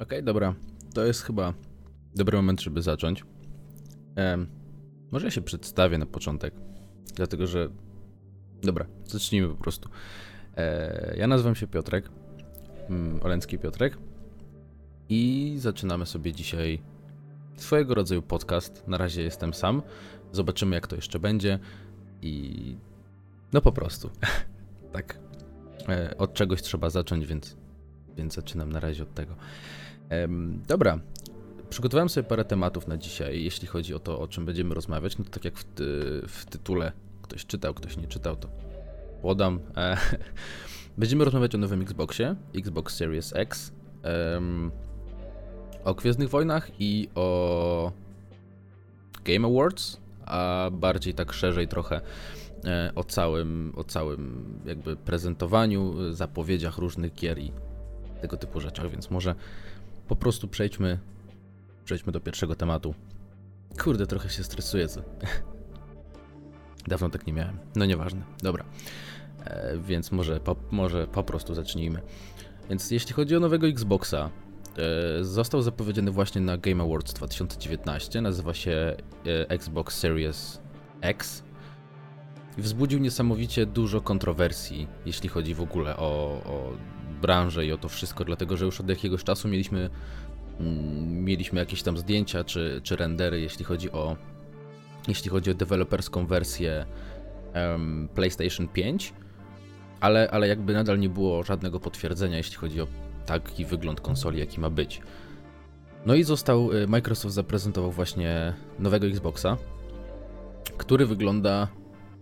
Okej, dobra. To jest chyba dobry moment, żeby zacząć. Em, może ja się przedstawię na początek, dlatego że. Dobra, zacznijmy po prostu. E, ja nazywam się Piotrek, mm, Oleński Piotrek, i zaczynamy sobie dzisiaj swojego rodzaju podcast. Na razie jestem sam. Zobaczymy, jak to jeszcze będzie. I no po prostu. tak. E, od czegoś trzeba zacząć, więc, więc zaczynam na razie od tego. Em, dobra. Przygotowałem sobie parę tematów na dzisiaj, jeśli chodzi o to, o czym będziemy rozmawiać. No to tak jak w, ty, w tytule ktoś czytał, ktoś nie czytał, to podam. E, będziemy rozmawiać o nowym Xboxie, Xbox Series X, o Gwiezdnych Wojnach i o Game Awards, a bardziej tak szerzej trochę e, o całym, o całym jakby prezentowaniu, zapowiedziach różnych gier i tego typu rzeczach, więc może po prostu przejdźmy, przejdźmy do pierwszego tematu. Kurde, trochę się stresuję. Co? Dawno tak nie miałem. No nieważne. Dobra. E, więc może po, może po prostu zacznijmy. Więc jeśli chodzi o nowego Xboxa, e, został zapowiedziany właśnie na Game Awards 2019. Nazywa się e, Xbox Series X. Wzbudził niesamowicie dużo kontrowersji, jeśli chodzi w ogóle o, o branżę i o to wszystko, dlatego że już od jakiegoś czasu mieliśmy, mm, mieliśmy jakieś tam zdjęcia czy, czy rendery, jeśli chodzi o jeśli chodzi o deweloperską wersję em, PlayStation 5, ale, ale jakby nadal nie było żadnego potwierdzenia, jeśli chodzi o taki wygląd konsoli, jaki ma być. No i został, y, Microsoft zaprezentował właśnie nowego Xboxa, który wygląda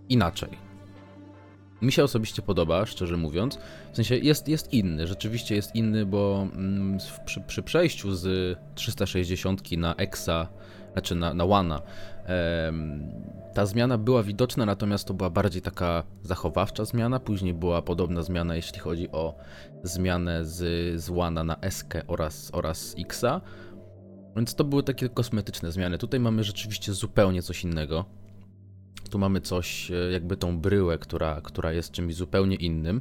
inaczej. Mi się osobiście podoba, szczerze mówiąc. W sensie jest, jest inny, rzeczywiście jest inny, bo mm, przy, przy przejściu z 360 na Exa, znaczy na, na em, ta zmiana była widoczna, natomiast to była bardziej taka zachowawcza zmiana. Później była podobna zmiana, jeśli chodzi o zmianę z, z One'a na Eskę oraz, oraz Xa. Więc to były takie kosmetyczne zmiany. Tutaj mamy rzeczywiście zupełnie coś innego. Tu mamy coś, e, jakby tą bryłę, która, która jest czymś zupełnie innym.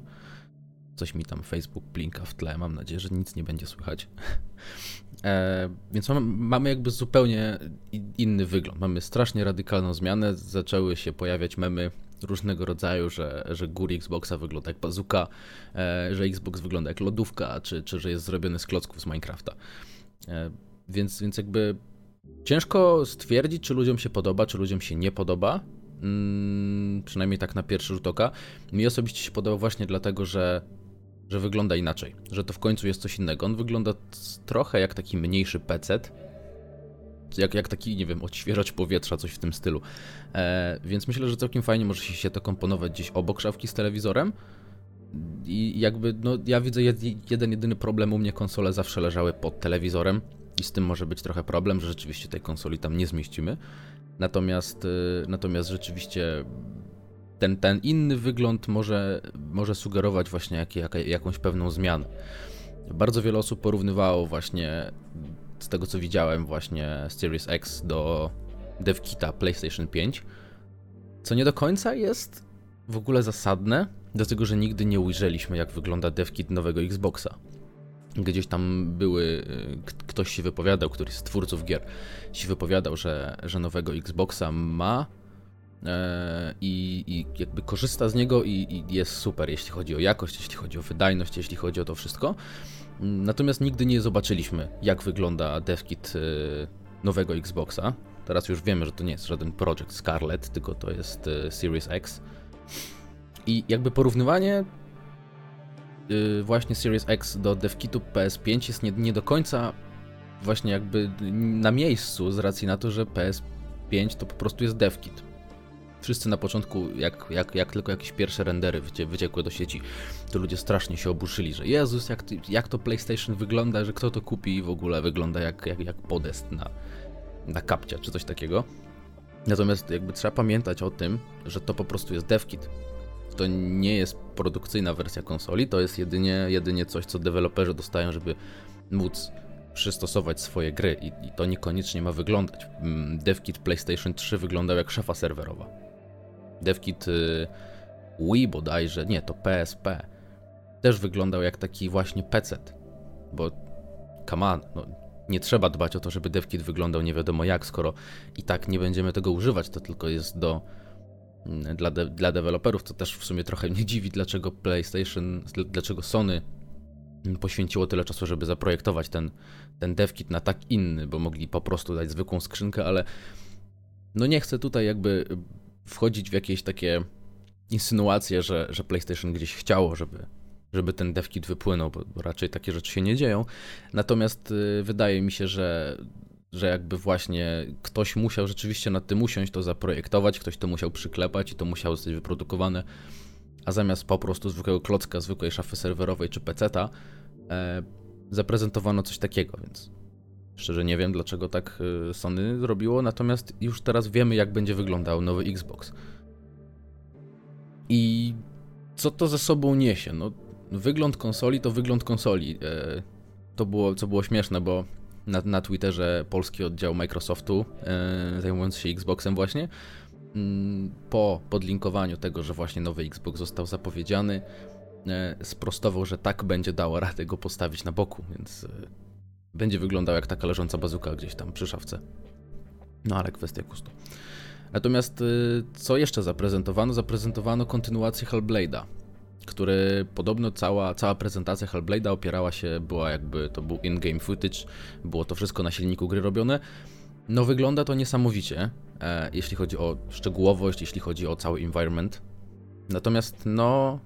Coś mi tam Facebook blinka w tle, mam nadzieję, że nic nie będzie słychać. E, więc mamy, mamy jakby zupełnie inny wygląd. Mamy strasznie radykalną zmianę. Zaczęły się pojawiać memy różnego rodzaju, że, że góry Xboxa wygląda jak bazuka, e, że Xbox wygląda jak lodówka, czy, czy że jest zrobiony z klocków z Minecrafta. E, więc, więc jakby ciężko stwierdzić, czy ludziom się podoba, czy ludziom się nie podoba. Mm, przynajmniej tak na pierwszy rzut oka. Mi osobiście się podoba właśnie dlatego, że, że wygląda inaczej, że to w końcu jest coś innego. On wygląda trochę jak taki mniejszy PC, jak, jak taki, nie wiem, odświeżacz powietrza, coś w tym stylu. E, więc myślę, że całkiem fajnie może się to komponować gdzieś obok szafki z telewizorem. I jakby, no ja widzę jed, jeden, jedyny problem, u mnie konsole zawsze leżały pod telewizorem i z tym może być trochę problem, że rzeczywiście tej konsoli tam nie zmieścimy. Natomiast, y, natomiast rzeczywiście ten, ten inny wygląd może, może sugerować właśnie jak, jak, jakąś pewną zmianę. Bardzo wiele osób porównywało właśnie z tego co widziałem właśnie Series X do DevKita PlayStation 5, co nie do końca jest w ogóle zasadne, dlatego że nigdy nie ujrzeliśmy jak wygląda DevKit nowego Xboxa. Gdzieś tam były, k- ktoś się wypowiadał, któryś z twórców gier się wypowiadał, że, że nowego Xboxa ma e, i, i jakby korzysta z niego i, i jest super, jeśli chodzi o jakość, jeśli chodzi o wydajność, jeśli chodzi o to wszystko. Natomiast nigdy nie zobaczyliśmy, jak wygląda devkit y, nowego Xboxa. Teraz już wiemy, że to nie jest żaden Project Scarlet, tylko to jest Series X. I jakby porównywanie właśnie Series X do devkitu PS5 jest nie, nie do końca właśnie jakby na miejscu z racji na to, że PS5 to po prostu jest devkit. Wszyscy na początku, jak, jak, jak tylko jakieś pierwsze rendery wycie, wyciekły do sieci, to ludzie strasznie się oburzyli, że Jezus, jak, jak to PlayStation wygląda, że kto to kupi i w ogóle wygląda jak, jak, jak podest na, na kapcia czy coś takiego. Natomiast jakby trzeba pamiętać o tym, że to po prostu jest devkit. To nie jest produkcyjna wersja konsoli, to jest jedynie, jedynie coś, co deweloperzy dostają, żeby móc przystosować swoje gry i, i to niekoniecznie ma wyglądać. Mm, DevKit PlayStation 3 wyglądał jak szafa serwerowa. DevKit y, Wii bodajże, nie, to PSP, też wyglądał jak taki właśnie PC, bo come on, no, nie trzeba dbać o to, żeby DevKit wyglądał nie wiadomo jak, skoro i tak nie będziemy tego używać, to tylko jest do dla, de, dla deweloperów, to też w sumie trochę mnie dziwi, dlaczego PlayStation, dlaczego Sony poświęciło tyle czasu, żeby zaprojektować ten, ten devkit na tak inny, bo mogli po prostu dać zwykłą skrzynkę, ale no nie chcę tutaj jakby wchodzić w jakieś takie insynuacje, że, że PlayStation gdzieś chciało, żeby, żeby ten devkit wypłynął, bo raczej takie rzeczy się nie dzieją. Natomiast y, wydaje mi się, że, że jakby właśnie ktoś musiał rzeczywiście nad tym usiąść, to zaprojektować, ktoś to musiał przyklepać i to musiało zostać wyprodukowane, a zamiast po prostu zwykłego klocka, zwykłej szafy serwerowej czy peceta, e, zaprezentowano coś takiego, więc szczerze nie wiem, dlaczego tak y, Sony zrobiło, natomiast już teraz wiemy, jak będzie wyglądał nowy Xbox. I co to ze sobą niesie? No, wygląd konsoli to wygląd konsoli. E, to było, co było śmieszne, bo na, na Twitterze polski oddział Microsoftu, e, zajmujący się Xboxem właśnie, mm, po podlinkowaniu tego, że właśnie nowy Xbox został zapowiedziany, e, sprostował, że tak będzie dało radę go postawić na boku, więc będzie wyglądał jak taka leżąca bazuka gdzieś tam przy szafce. No ale kwestia gustu. Natomiast co jeszcze zaprezentowano? Zaprezentowano kontynuację Hellblade'a który podobno cała, cała prezentacja Hellblade'a opierała się, była jakby, to był in-game footage, było to wszystko na silniku gry robione. No wygląda to niesamowicie, e, jeśli chodzi o szczegółowość, jeśli chodzi o cały environment. Natomiast no,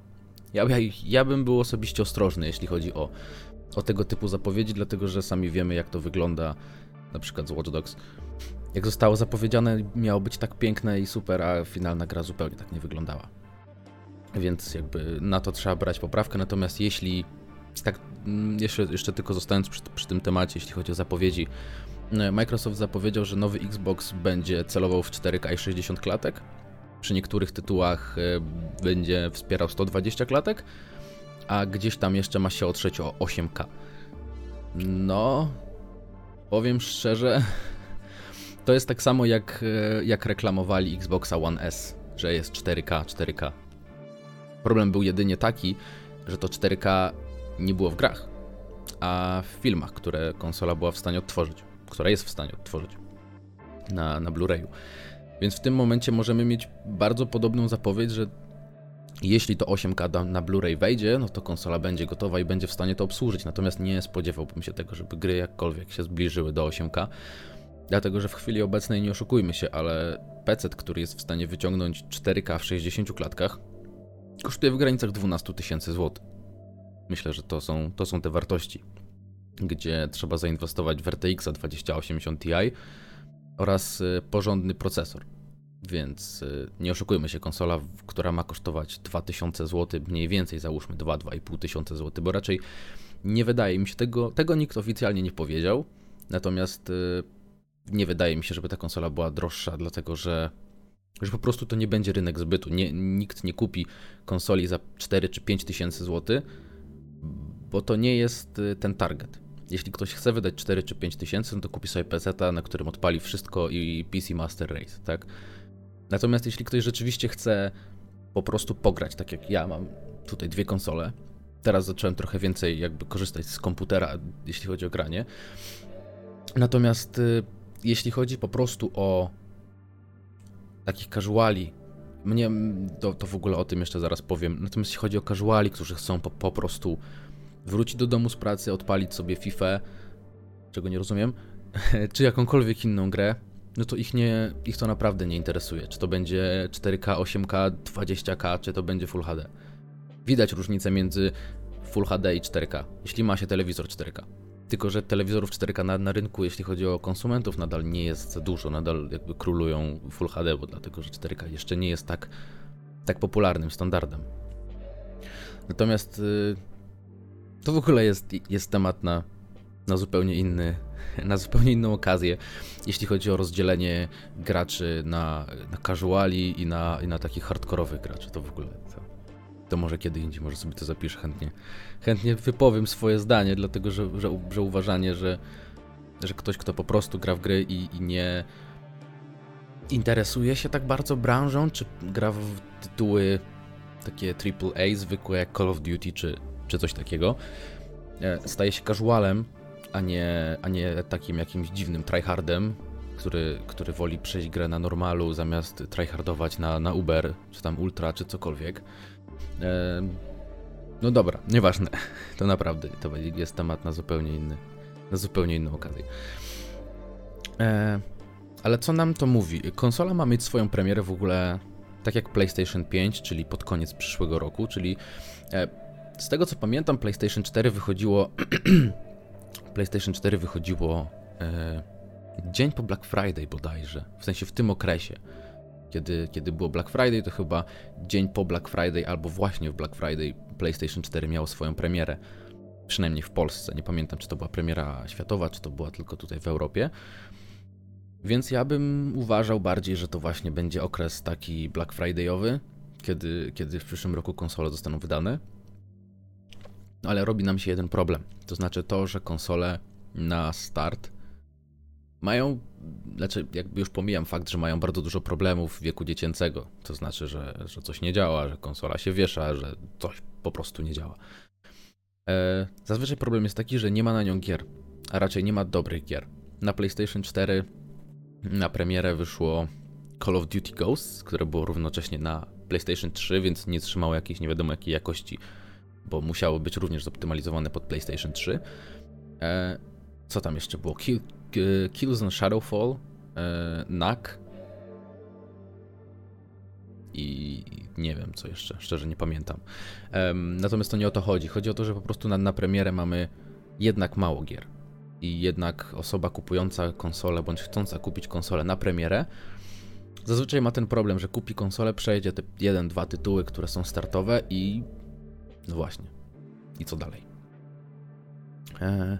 ja, ja, ja bym był osobiście ostrożny, jeśli chodzi o, o tego typu zapowiedzi, dlatego że sami wiemy jak to wygląda, na przykład z Watch Dogs. Jak zostało zapowiedziane, miało być tak piękne i super, a finalna gra zupełnie tak nie wyglądała. Więc jakby na to trzeba brać poprawkę. Natomiast jeśli tak, mm, jeszcze, jeszcze tylko zostając przy, przy tym temacie, jeśli chodzi o zapowiedzi, e, Microsoft zapowiedział, że nowy Xbox będzie celował w 4K i 60 klatek. Przy niektórych tytułach e, będzie wspierał 120 klatek, a gdzieś tam jeszcze ma się otrzeć o 8K. No, powiem szczerze, to jest tak samo jak, e, jak reklamowali Xboxa One S, że jest 4K, 4K. Problem był jedynie taki, że to 4K nie było w grach, a w filmach, które konsola była w stanie odtworzyć, która jest w stanie odtworzyć na, na Blu-rayu. Więc w tym momencie możemy mieć bardzo podobną zapowiedź, że jeśli to 8K na Blu-ray wejdzie, no to konsola będzie gotowa i będzie w stanie to obsłużyć. Natomiast nie spodziewałbym się tego, żeby gry jakkolwiek się zbliżyły do 8K. Dlatego, że w chwili obecnej nie oszukujmy się, ale PC, który jest w stanie wyciągnąć 4K w 60 klatkach, kosztuje w granicach 12 tysięcy złotych. Myślę, że to są, to są te wartości, gdzie trzeba zainwestować w RTX 2080 Ti oraz y, porządny procesor. Więc y, nie oszukujmy się, konsola, która ma kosztować 2000 zł, mniej więcej załóżmy 2-2,5 tysiące zł, bo raczej nie wydaje mi się tego, tego nikt oficjalnie nie powiedział. Natomiast y, nie wydaje mi się, żeby ta konsola była droższa, dlatego że że po prostu to nie będzie rynek zbytu. Nie, nikt nie kupi konsoli za 4 czy 5 tysięcy złotych, bo to nie jest y, ten target. Jeśli ktoś chce wydać 4 czy 5 tysięcy, no to kupi sobie PC, na którym odpali wszystko i PC Master Race, tak? Natomiast jeśli ktoś rzeczywiście chce po prostu pograć, tak jak ja mam tutaj dwie konsole, teraz zacząłem trochę więcej jakby korzystać z komputera, jeśli chodzi o granie. Natomiast y, jeśli chodzi po prostu o takich casuali. Mnie, to, to w ogóle o tym jeszcze zaraz powiem. Natomiast jeśli chodzi o casuali, którzy chcą po, po prostu wrócić do domu z pracy, odpalić sobie FIFA, czego nie rozumiem, czy jakąkolwiek inną grę, no to ich, nie, ich to naprawdę nie interesuje. Czy to będzie 4K, 8K, 20K, czy to będzie Full HD. Widać różnicę między Full HD i 4K, jeśli ma się telewizor 4K. Tylko, że telewizorów 4K na, na, rynku, jeśli chodzi o konsumentów, nadal nie jest dużo, nadal jakby królują Full HD, bo dlatego, że 4K jeszcze nie jest tak, tak popularnym standardem. Natomiast yy, to w ogóle jest, jest temat na, na zupełnie inny, na zupełnie inną okazję, jeśli chodzi o rozdzielenie graczy na, na casuali i na, i na takich hardkorowych graczy. To w ogóle to, może kiedy indziej, może sobie to zapiszę chętnie. Chętnie wypowiem swoje zdanie, dlatego że, że, że uważanie, że, że ktoś, kto po prostu gra w gry i, i nie interesuje się tak bardzo branżą, czy gra w tytuły takie AAA zwykłe jak Call of Duty czy, czy coś takiego, e, staje się casualem a nie, a nie takim jakimś dziwnym tryhardem, który, który woli przejść grę na normalu zamiast tryhardować na, na Uber, czy tam Ultra, czy cokolwiek. No dobra, nieważne. To naprawdę to jest temat na zupełnie inny, na zupełnie inną okazję. E, ale co nam to mówi? Konsola ma mieć swoją premierę w ogóle tak jak PlayStation 5, czyli pod koniec przyszłego roku, czyli e, z tego co pamiętam PlayStation 4 wychodziło PlayStation 4 wychodziło e, dzień po Black Friday bodajże, w sensie w tym okresie. Kiedy, kiedy było Black Friday, to chyba dzień po Black Friday albo właśnie w Black Friday PlayStation 4 miało swoją premierę. Przynajmniej w Polsce. Nie pamiętam, czy to była premiera światowa, czy to była tylko tutaj w Europie. Więc ja bym uważał bardziej, że to właśnie będzie okres taki Black Friday'owy, kiedy, kiedy w przyszłym roku konsole zostaną wydane. Ale robi nam się jeden problem. To znaczy to, że konsole na start mają, znaczy jakby już pomijam fakt, że mają bardzo dużo problemów w wieku dziecięcego. To znaczy, że, że coś nie działa, że konsola się wiesza, że coś po prostu nie działa. E, zazwyczaj problem jest taki, że nie ma na nią gier, a raczej nie ma dobrych gier. Na PlayStation 4 na premierę wyszło Call of Duty Ghosts, które było równocześnie na PlayStation 3, więc nie trzymało jakiejś nie wiadomo jakiej jakości, bo musiało być również zoptymalizowane pod PlayStation 3. E, co tam jeszcze było? Kill, Kills on Shadowfall, e, NAC i nie wiem co jeszcze, szczerze nie pamiętam. natomiast to nie o to chodzi. Chodzi o to, że po prostu na, na premierę mamy jednak mało gier i jednak osoba kupująca konsolę bądź chcąca kupić konsolę na premierę zazwyczaj ma ten problem, że kupi konsolę, przejdzie te jeden, dwa tytuły, które są startowe i no właśnie. I co dalej? E,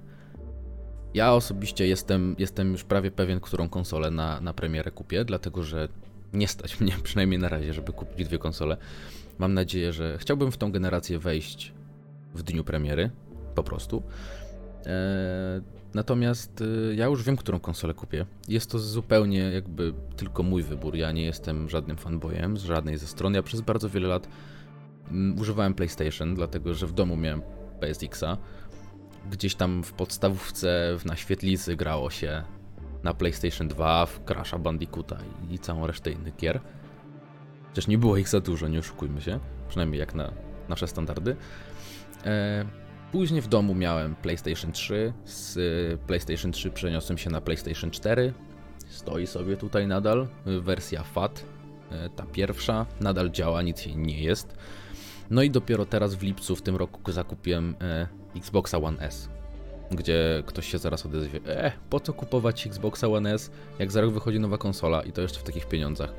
ja osobiście jestem, jestem już prawie pewien, którą konsolę na, na premierę kupię, dlatego że nie stać mnie przynajmniej na razie, żeby kupić dwie konsole. Mam nadzieję, że chciałbym w tą generację wejść w dniu premiery, po prostu. E, natomiast e, ja już wiem, którą konsolę kupię. Jest to zupełnie jakby tylko mój wybór. Ja nie jestem żadnym fanboyem z żadnej ze stron. Ja przez bardzo wiele lat mm, używałem PlayStation, dlatego że w domu miałem PSX-a. Gdzieś tam w podstawówce na świetlicy grało się na PlayStation 2, w Crash'a Bandicoota i całą resztę innych gier. Przecież nie było ich za dużo, nie oszukujmy się, przynajmniej jak na nasze standardy. E, później w domu miałem PlayStation 3, z PlayStation 3 przeniosłem się na PlayStation 4. Stoi sobie tutaj nadal, wersja FAT, e, ta pierwsza, nadal działa, nic jej nie jest. No i dopiero teraz w lipcu w tym roku zakupiłem e, Xboxa One S, gdzie ktoś się zaraz odezwie, e, po co kupować Xboxa One S, jak za rok wychodzi nowa konsola i to jeszcze w takich pieniądzach.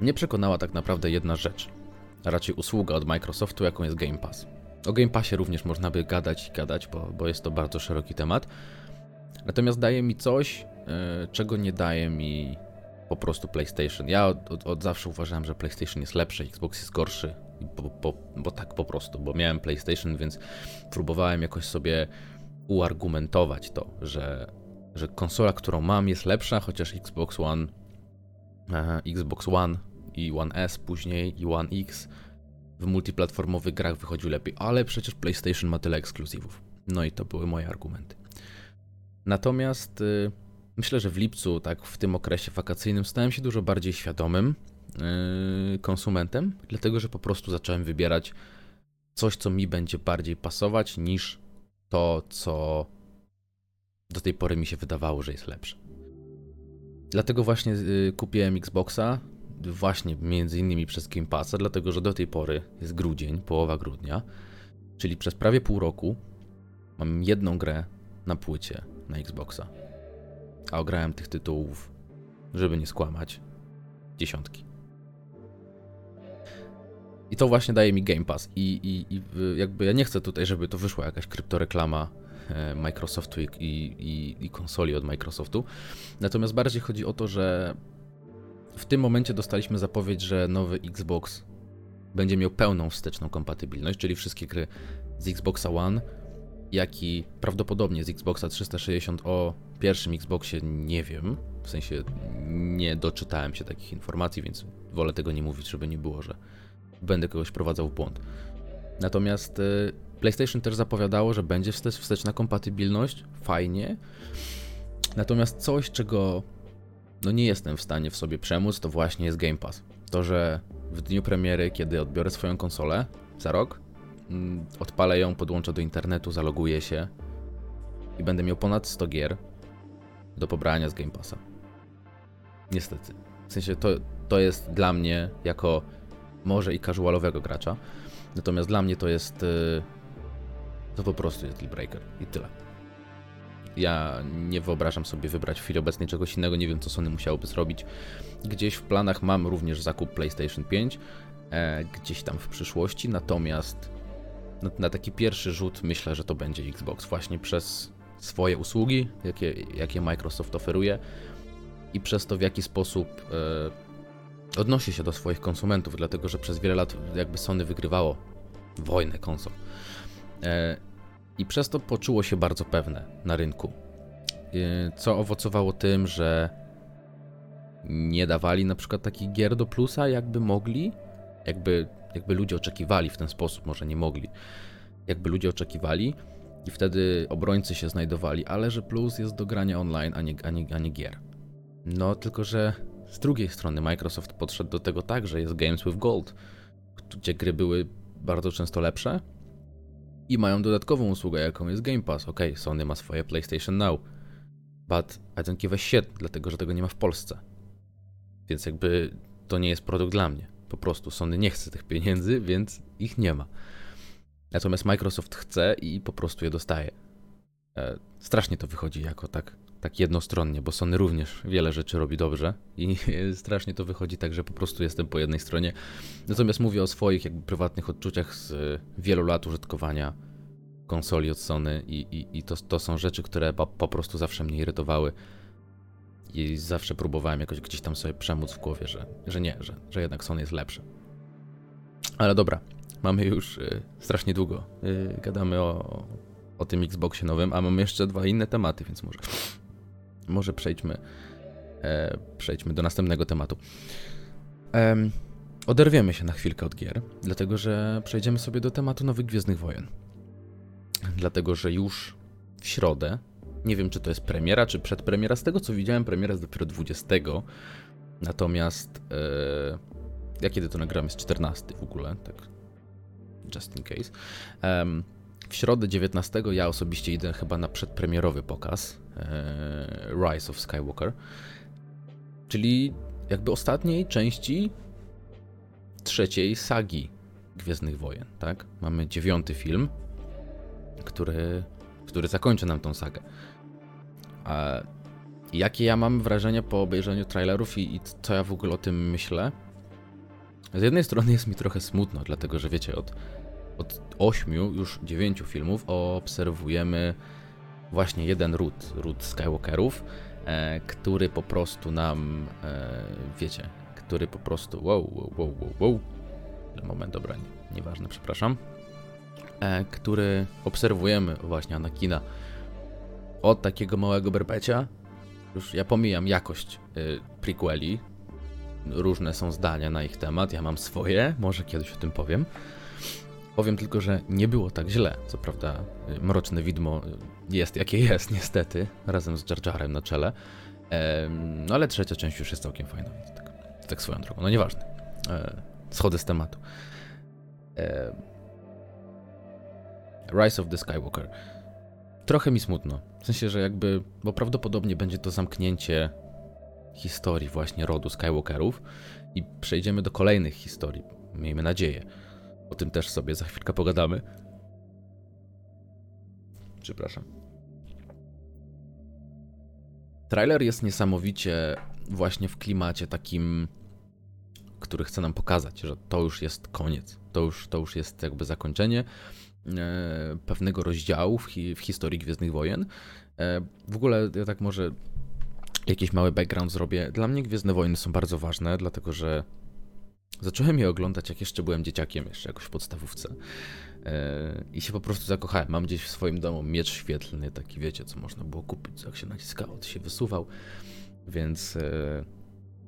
Mnie przekonała tak naprawdę jedna rzecz, a raczej usługa od Microsoftu, jaką jest Game Pass. O Game Passie również można by gadać i gadać, bo, bo jest to bardzo szeroki temat. Natomiast daje mi coś, yy, czego nie daje mi po prostu PlayStation. Ja od, od, od, zawsze uważałem, że PlayStation jest lepszy, Xbox jest gorszy, bo, bo, bo tak po prostu, bo miałem PlayStation, więc próbowałem jakoś sobie uargumentować to, że, że konsola, którą mam jest lepsza, chociaż Xbox One, Xbox One i One S później i One X w multiplatformowych grach wychodził lepiej, ale przecież PlayStation ma tyle ekskluzywów. No i to były moje argumenty. Natomiast y, myślę, że w lipcu, tak w tym okresie wakacyjnym, stałem się dużo bardziej świadomym konsumentem, dlatego że po prostu zacząłem wybierać coś, co mi będzie bardziej pasować, niż to, co do tej pory mi się wydawało, że jest lepsze. Dlatego właśnie y, kupiłem Xboxa, właśnie między innymi przez Game Passa, dlatego że do tej pory jest grudzień, połowa grudnia, czyli przez prawie pół roku mam jedną grę na płycie na Xboxa. A ograłem tych tytułów, żeby nie skłamać, dziesiątki. I to właśnie daje mi Game Pass. I, i, i jakby ja nie chcę tutaj, żeby to wyszła jakaś kryptoreklama e, Microsoftu i, i, i konsoli od Microsoftu. Natomiast bardziej chodzi o to, że w tym momencie dostaliśmy zapowiedź, że nowy Xbox będzie miał pełną wsteczną kompatybilność, czyli wszystkie gry z Xboxa One, jak i prawdopodobnie z Xboxa 360 o pierwszym Xboxie nie wiem, w sensie nie doczytałem się takich informacji, więc wolę tego nie mówić, żeby nie było, że będę kogoś prowadzał w błąd. Natomiast y, PlayStation też zapowiadało, że będzie wsteczna kompatybilność, fajnie. Natomiast coś, czego no nie jestem w stanie w sobie przemóc, to właśnie jest Game Pass. To, że w dniu premiery, kiedy odbiorę swoją konsolę za rok, mm, odpalę ją, podłączę do internetu, zaloguję się i będę miał ponad 100 gier do pobrania z Game Passa. Niestety. W sensie to, to jest dla mnie jako może i casualowego gracza, natomiast dla mnie to jest y, to po prostu jest deal breaker i tyle. Ja nie wyobrażam sobie wybrać w chwili obecnej czegoś innego, nie wiem co Sony musiałoby zrobić. Gdzieś w planach mam również zakup PlayStation 5, e, gdzieś tam w przyszłości, natomiast na, na, taki pierwszy rzut myślę, że to będzie Xbox właśnie przez swoje usługi, jakie, jakie Microsoft oferuje i przez to w jaki sposób e, odnosi się do swoich konsumentów, dlatego że przez wiele lat jakby Sony wygrywało wojnę konsol. E, I przez to poczuło się bardzo pewne na rynku. E, co owocowało tym, że nie dawali na przykład takich gier do plusa, jakby mogli, jakby, jakby ludzie oczekiwali w ten sposób, może nie mogli, jakby ludzie oczekiwali, i wtedy obrońcy się znajdowali, ale że plus jest do grania online, a nie, a nie, a nie gier. No, tylko że z drugiej strony Microsoft podszedł do tego tak, że jest Games with Gold, gdzie gry były bardzo często lepsze i mają dodatkową usługę, jaką jest Game Pass. Ok, Sony ma swoje PlayStation Now, but I don't give a shit, dlatego że tego nie ma w Polsce. Więc jakby to nie jest produkt dla mnie. Po prostu Sony nie chce tych pieniędzy, więc ich nie ma. Natomiast Microsoft chce i po prostu je dostaje. E, strasznie to wychodzi jako tak, tak jednostronnie, bo Sony również wiele rzeczy robi dobrze i strasznie to wychodzi tak, że po prostu jestem po jednej stronie. Natomiast mówię o swoich jakby prywatnych odczuciach z wielu lat użytkowania konsoli od Sony i, i, i to, to są rzeczy, które po, po prostu zawsze mnie irytowały i zawsze próbowałem jakoś gdzieś tam sobie przemóc w głowie, że, że nie, że, że jednak Sony jest lepszy. Ale dobra, mamy już y, strasznie długo. Y, gadamy o, o tym Xboxie nowym, a mamy jeszcze dwa inne tematy, więc może, może przejdźmy, e, przejdźmy do następnego tematu. Oderwiemy się na chwilkę od gier, dlatego że przejdziemy sobie do tematu nowych Gwiezdnych Wojen. Dlatego, że już w środę, nie wiem czy to jest premiera, czy przedpremiera, z tego co widziałem, premiera jest dopiero 20. Natomiast e, ja kiedy to nagram jest 14 w ogóle, tak just in case. W środę 19 ja osobiście idę chyba na przedpremierowy pokaz Rise of Skywalker, czyli jakby ostatniej części trzeciej sagi Gwiezdnych Wojen, tak? Mamy dziewiąty film, który, który zakończy nam tą sagę. A jakie ja mam wrażenie po obejrzeniu trailerów i, i co ja w ogóle o tym myślę? Z jednej strony jest mi trochę smutno, dlatego że wiecie, od od ośmiu, już dziewięciu filmów obserwujemy właśnie jeden ród, ród Skywalkerów, e, który po prostu nam, e, wiecie, który po prostu, wow, wow, wow, wow, wow. moment, dobra, nie, nieważne, przepraszam, e, który obserwujemy właśnie Anakina od takiego małego berbecia, już ja pomijam jakość prequeli, różne są zdania na ich temat, ja mam swoje, może kiedyś o tym powiem, Powiem tylko, że nie było tak źle. Co prawda, mroczne widmo jest jakie jest, niestety, razem z Jar na czele. No ale trzecia część już jest całkiem fajna, więc tak, tak swoją drogą. No nieważne. E, schody z tematu. Rise of the Skywalker. Trochę mi smutno. W sensie, że jakby, bo prawdopodobnie będzie to zamknięcie historii właśnie rodu Skywalkerów i przejdziemy do kolejnych historii. Miejmy nadzieję. O tym też sobie za chwilkę pogadamy. Przepraszam. Trailer jest niesamowicie właśnie w klimacie takim, który chce nam pokazać, że to już jest koniec. To już, to już jest jakby zakończenie e, pewnego rozdziału w, hi, w, historii Gwiezdnych Wojen. E, w ogóle ja tak może jakiś mały background zrobię. Dla mnie Gwiezdne Wojny są bardzo ważne, dlatego że Zacząłem je oglądać, jak jeszcze byłem dzieciakiem, jeszcze jakoś w podstawówce. E, I się po prostu zakochałem. Mam gdzieś w swoim domu miecz świetlny, taki wiecie, co można było kupić, jak się naciskało, to się wysuwał. Więc e,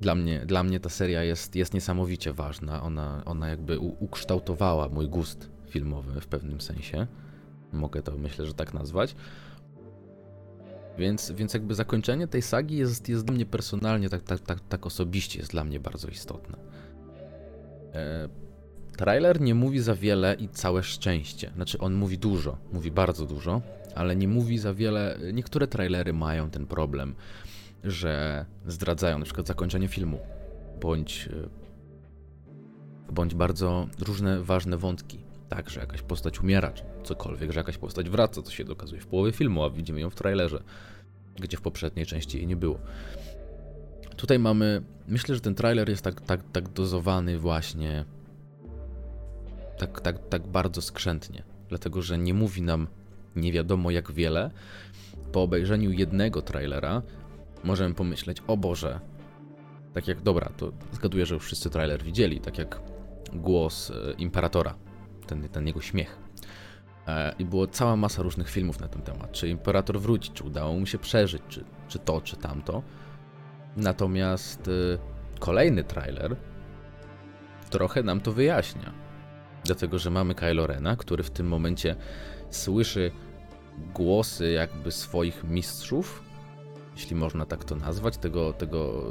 dla mnie, dla mnie ta seria jest, jest niesamowicie ważna. Ona, ona jakby ukształtowała mój gust filmowy w pewnym sensie. Mogę to myślę, że tak nazwać. Więc, więc jakby zakończenie tej sagi jest, jest dla mnie personalnie, tak, tak, tak, tak osobiście jest dla mnie bardzo istotne. E, trailer nie mówi za wiele i całe szczęście. Znaczy on mówi dużo, mówi bardzo dużo, ale nie mówi za wiele. Niektóre trailery mają ten problem, że zdradzają na przykład zakończenie filmu, bądź, e, bądź bardzo różne ważne wątki. Tak, że jakaś postać umiera, czy cokolwiek, że jakaś postać wraca, co się dokazuje w połowie filmu, a widzimy ją w trailerze, gdzie w poprzedniej części jej nie było. Tutaj mamy. Myślę, że ten trailer jest tak, tak, tak dozowany właśnie. Tak, tak, tak bardzo skrzętnie. Dlatego, że nie mówi nam nie wiadomo jak wiele. Po obejrzeniu jednego trailera możemy pomyśleć, o Boże. Tak jak, dobra, to zgaduję, że już wszyscy trailer widzieli, tak jak głos e, Imperatora, ten, ten jego śmiech. E, I było cała masa różnych filmów na ten temat. Czy Imperator wróci, czy udało mu się przeżyć, czy, czy to, czy tamto. Natomiast y, kolejny trailer trochę nam to wyjaśnia. Dlatego, że mamy Kylo Rena, który w tym momencie słyszy głosy jakby swoich mistrzów, jeśli można tak to nazwać, tego, tego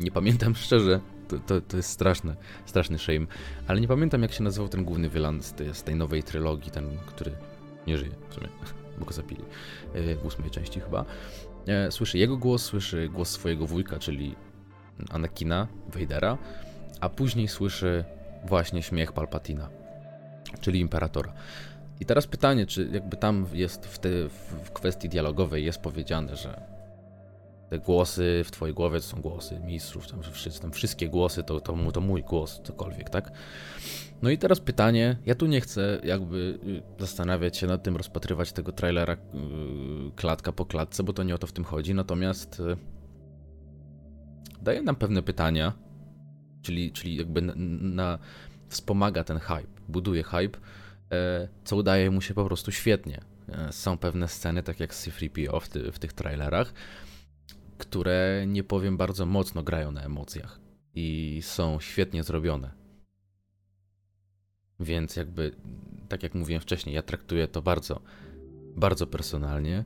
nie pamiętam szczerze, to, to, to, jest straszne, straszny shame, ale nie pamiętam jak się nazywał ten główny wylan z tej, z tej nowej trylogii, ten, który nie żyje w sumie, bo go zapili. Y, w ósmej części chyba. E, słyszy jego głos, słyszy głos swojego wujka, czyli Anakina, Vadera, a później słyszy właśnie śmiech Palpatina, czyli Imperatora. I teraz pytanie, czy jakby tam jest w, te, w kwestii dialogowej jest powiedziane, że te głosy w twojej głowie to są głosy mistrzów, tam, wszyscy, tam wszystkie głosy to, to, to mój głos, cokolwiek, tak? No i teraz pytanie, ja tu nie chcę jakby y, zastanawiać się nad tym, rozpatrywać tego trailera y, klatka po klatce, bo to nie o to w tym chodzi, natomiast y, daje nam pewne pytania, czyli, czyli jakby na, na wspomaga ten hype, buduje hype, e, co udaje mu się po prostu świetnie. E, są pewne sceny, tak jak C-3PO w, ty, w tych trailerach, które nie powiem bardzo mocno grają na emocjach i są świetnie zrobione. Więc jakby, tak jak mówiłem wcześniej, ja traktuję to bardzo, bardzo personalnie,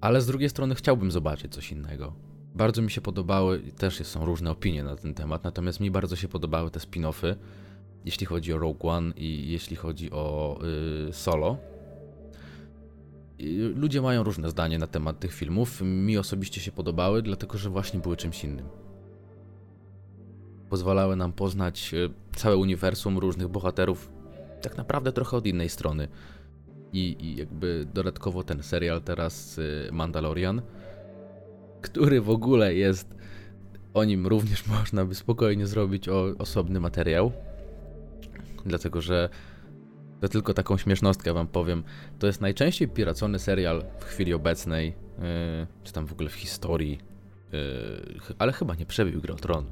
ale z drugiej strony chciałbym zobaczyć coś innego. Bardzo mi się podobały, też są różne opinie na ten temat, natomiast mi bardzo się podobały te spin-offy, jeśli chodzi o Rogue One i jeśli chodzi o yy, Solo. Ludzie mają różne zdanie na temat tych filmów. Mi osobiście się podobały, dlatego że właśnie były czymś innym. Pozwalały nam poznać e, całe uniwersum różnych bohaterów, tak naprawdę trochę od innej strony. I, i jakby dodatkowo ten serial teraz e, Mandalorian, który w ogóle jest. O nim również można by spokojnie zrobić o, osobny materiał. Dlatego, że to tylko taką śmiesznostkę wam powiem. To jest najczęściej piracony serial w chwili obecnej, yy, czy tam w ogóle w historii, yy, ale chyba nie przebił Gry o Tron.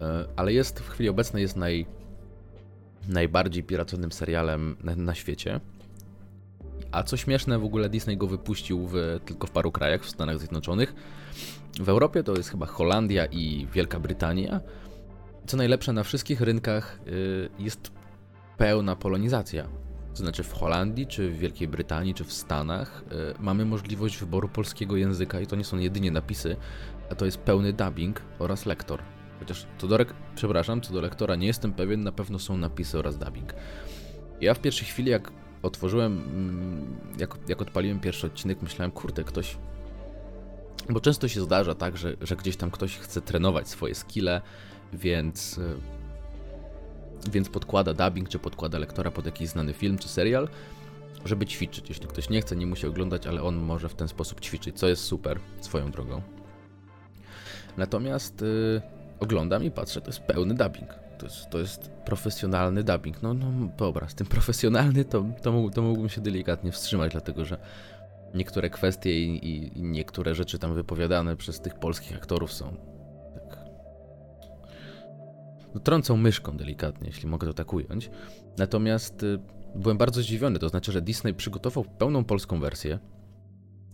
Yy, ale jest w chwili obecnej jest naj, najbardziej piraconym serialem na, na, świecie. A co śmieszne, w ogóle Disney go wypuścił w, tylko w paru krajach w Stanach Zjednoczonych. W Europie to jest chyba Holandia i Wielka Brytania. Co najlepsze, na wszystkich rynkach y, jest pełna polonizacja. To znaczy w Holandii, czy w Wielkiej Brytanii, czy w Stanach y, mamy możliwość wyboru polskiego języka i to nie są jedynie napisy, a to jest pełny dubbing oraz lektor. Chociaż co do, przepraszam, co do lektora nie jestem pewien, na pewno są napisy oraz dubbing. Ja w pierwszej chwili, jak otworzyłem, mm, jak, jak odpaliłem pierwszy odcinek, myślałem, kurde, ktoś bo często się zdarza tak, że, że gdzieś tam ktoś chce trenować swoje skille, więc, e, więc podkłada dubbing czy podkłada lektora pod jakiś znany film czy serial, żeby ćwiczyć. Jeśli ktoś nie chce, nie musi oglądać, ale on może w ten sposób ćwiczyć, co jest super swoją drogą. Natomiast yy, oglądam i patrzę, to jest pełny dubbing. To jest, to jest profesjonalny dubbing. No, no dobra, z tym profesjonalny to, to, to mógłbym się delikatnie wstrzymać, dlatego że niektóre kwestie i, i, niektóre rzeczy tam wypowiadane przez tych polskich aktorów są tak. No, trącą myszką delikatnie, jeśli mogę to tak ująć. Natomiast y, byłem bardzo zdziwiony, to znaczy, że Disney przygotował pełną polską wersję.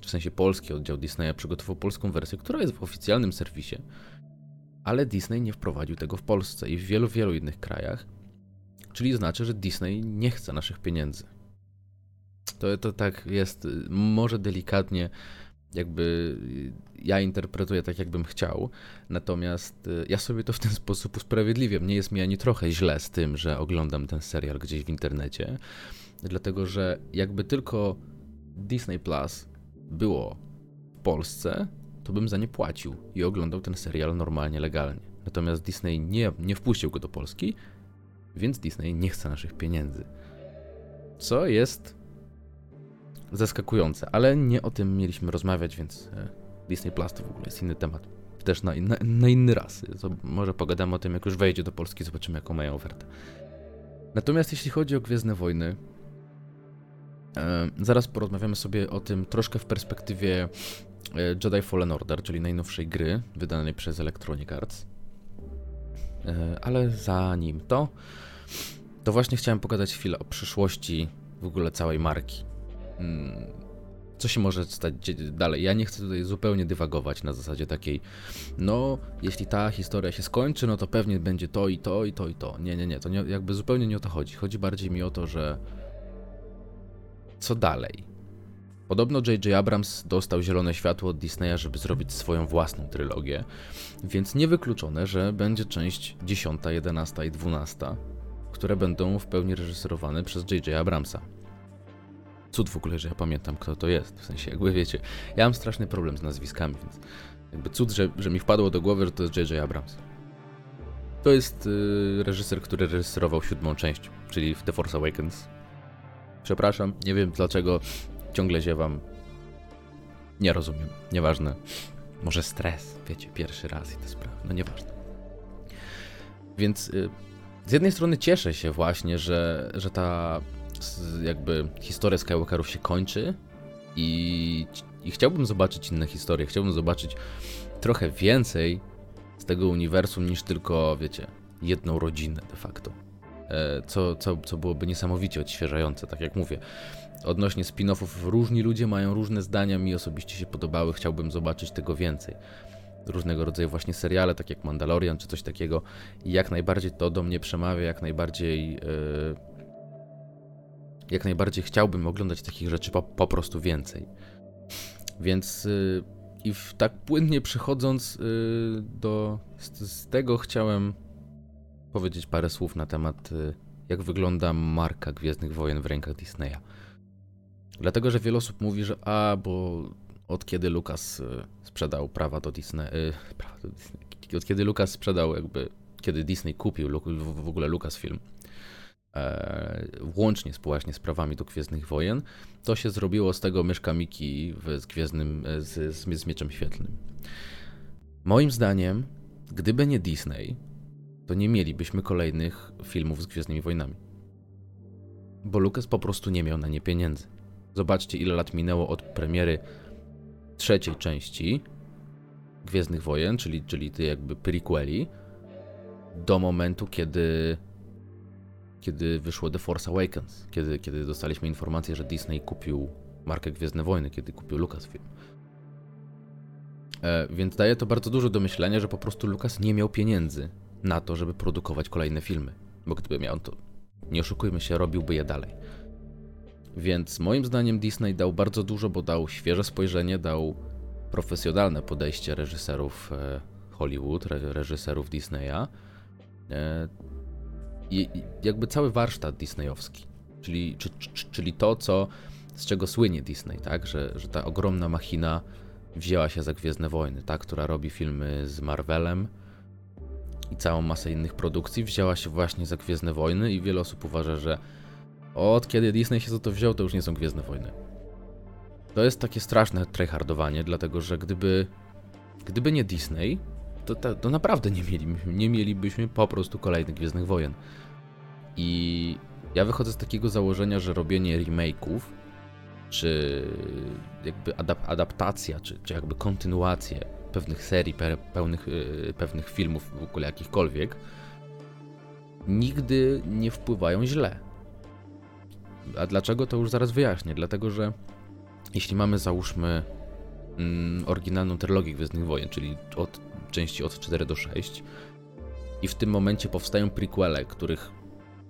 W sensie polski oddział Disneya przygotował polską wersję, która jest w oficjalnym serwisie. Ale Disney nie wprowadził tego w Polsce i w wielu, wielu innych krajach. Czyli znaczy, że Disney nie chce naszych pieniędzy. To, to tak jest, może delikatnie, jakby ja interpretuję tak, jakbym chciał, natomiast y, ja sobie to w ten sposób usprawiedliwiam. Nie jest mi ani trochę źle z tym, że oglądam ten serial gdzieś w internecie, dlatego że jakby tylko Disney Plus było w Polsce, to bym za nie płacił i oglądał ten serial normalnie, legalnie. Natomiast Disney nie, nie wpuścił go do Polski, więc Disney nie chce naszych pieniędzy. Co jest zaskakujące, ale nie o tym mieliśmy rozmawiać, więc e, Disney Plus to w ogóle jest inny temat. Też na, na, na inny raz. To może pogadamy o tym, jak już wejdzie do Polski, zobaczymy, jaką mają ofertę. Natomiast jeśli chodzi o Gwiezdne Wojny, e, zaraz porozmawiamy sobie o tym troszkę w perspektywie Jedi Fallen Order, czyli najnowszej gry wydanej przez Electronic Arts. E, ale zanim to, to właśnie chciałem pogadać chwilę o przyszłości w ogóle całej marki. Mm, co się może stać dalej? Ja nie chcę tutaj zupełnie dywagować na zasadzie takiej, no, jeśli ta historia się skończy, no to pewnie będzie to i to i to i to. Nie, nie, nie, to nie, jakby zupełnie nie o to chodzi. Chodzi bardziej mi o to, że co dalej? Podobno J.J. Abrams dostał zielone światło od Disneya, żeby zrobić swoją własną trylogię, więc niewykluczone, że będzie część 10, 11 i 12, które będą w pełni reżyserowane przez J.J. Abramsa. Cud w ogóle, że ja pamiętam, kto to jest. W sensie, jakby wiecie, ja mam straszny problem z nazwiskami, więc jakby cud, że, że mi wpadło do głowy, że to jest J.J. Abrams. To jest yy, reżyser, który reżyserował siódmą część, czyli The Force Awakens. Przepraszam, nie wiem dlaczego ciągle ziewam. Nie rozumiem, nieważne. Może stres, wiecie, pierwszy raz i te sprawy, no nieważne. Więc yy, z jednej strony cieszę się właśnie, że, że ta jakby historia Skywalkerów się kończy i, i chciałbym zobaczyć inne historie, chciałbym zobaczyć trochę więcej z tego uniwersum niż tylko, wiecie, jedną rodzinę de facto. E, co, co, co byłoby niesamowicie odświeżające, tak jak mówię. Odnośnie spin-offów, różni ludzie mają różne zdania, mi osobiście się podobały, chciałbym zobaczyć tego więcej. Różnego rodzaju właśnie seriale, tak jak Mandalorian czy coś takiego. Jak najbardziej to do mnie przemawia, jak najbardziej. Yy, jak najbardziej chciałbym oglądać takich rzeczy po, po prostu więcej. Więc yy, i w, tak płynnie przechodząc yy, do z, z, tego chciałem powiedzieć parę słów na temat jak wygląda marka Gwiezdnych Wojen w rękach Disneya. Dlatego, że wiele osób mówi, że a, bo od kiedy Lucas y, sprzedał prawa do Disney, y, prawa do Disney, od kiedy Lucas sprzedał jakby, kiedy Disney kupił w ogóle Lucasfilm, e, łącznie właśnie z prawami do Gwiezdnych Wojen, to się zrobiło z tego myszka Miki z Gwiezdnym, e, z, z, z Mieczem Świetlnym. Moim zdaniem, gdyby nie Disney, to nie mielibyśmy kolejnych filmów z Gwiezdnymi Wojnami. Bo Lucas po prostu nie miał na nie pieniędzy. Zobaczcie, ile lat minęło od premiery trzeciej części Gwiezdnych Wojen, czyli, czyli tej jakby prequeli, do momentu, kiedy kiedy wyszło The Force Awakens, kiedy, kiedy dostaliśmy informację, że Disney kupił markę Gwiezdne Wojny, kiedy kupił Lucasfilm. E, więc daje to bardzo dużo do myślenia, że po prostu Lucas nie miał pieniędzy na to, żeby produkować kolejne filmy. Bo gdyby miał to, nie oszukujmy się, robiłby je dalej. Więc moim zdaniem Disney dał bardzo dużo, bo dał świeże spojrzenie, dał profesjonalne podejście reżyserów e, Hollywood, reżyserów Disneya. E, I jakby cały warsztat disneyowski, czyli, czy, czyli to, co, z czego słynie Disney, tak? Że, że ta ogromna machina wzięła się za Gwiezdne Wojny, tak? która robi filmy z Marvelem i całą masę innych produkcji, wzięła się właśnie za Gwiezdne Wojny i wiele osób uważa, że od kiedy Disney się za to wziął, to już nie są Gwiezdne Wojny. To jest takie straszne tryhardowanie, dlatego że gdyby, gdyby nie Disney, to, to, to naprawdę nie mielibyśmy, nie mielibyśmy po prostu kolejnych Gwiezdnych Wojen. I ja wychodzę z takiego założenia, że robienie remake'ów, czy jakby adap adaptacja, czy, czy jakby kontynuacje pewnych serii, pe pełnych, yy, pewnych filmów, w ogóle jakichkolwiek, nigdy nie wpływają źle a dlaczego to już zaraz wyjaśnię. Dlatego, że jeśli mamy załóżmy mm, oryginalną trylogię Gwiezdnych Wojen, czyli od części od 4 do 6 i w tym momencie powstają prequele, których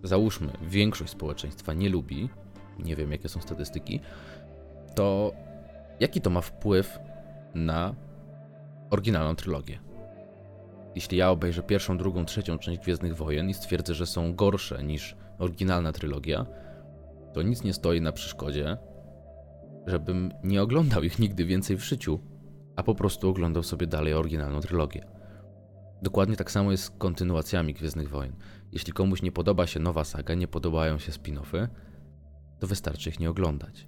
załóżmy większość społeczeństwa nie lubi, nie wiem jakie są statystyki, to jaki to ma wpływ na oryginalną trylogię? Jeśli ja obejrzę pierwszą, drugą, trzecią część Gwiezdnych Wojen i stwierdzę, że są gorsze niż oryginalna trylogia, to nic nie stoi na przeszkodzie, żebym nie oglądał ich nigdy więcej w życiu, a po prostu oglądał sobie dalej oryginalną trylogię. Dokładnie tak samo jest z kontynuacjami Gwiezdnych Wojen. Jeśli komuś nie podoba się nowa saga, nie podobają się spin-offy, to wystarczy ich nie oglądać.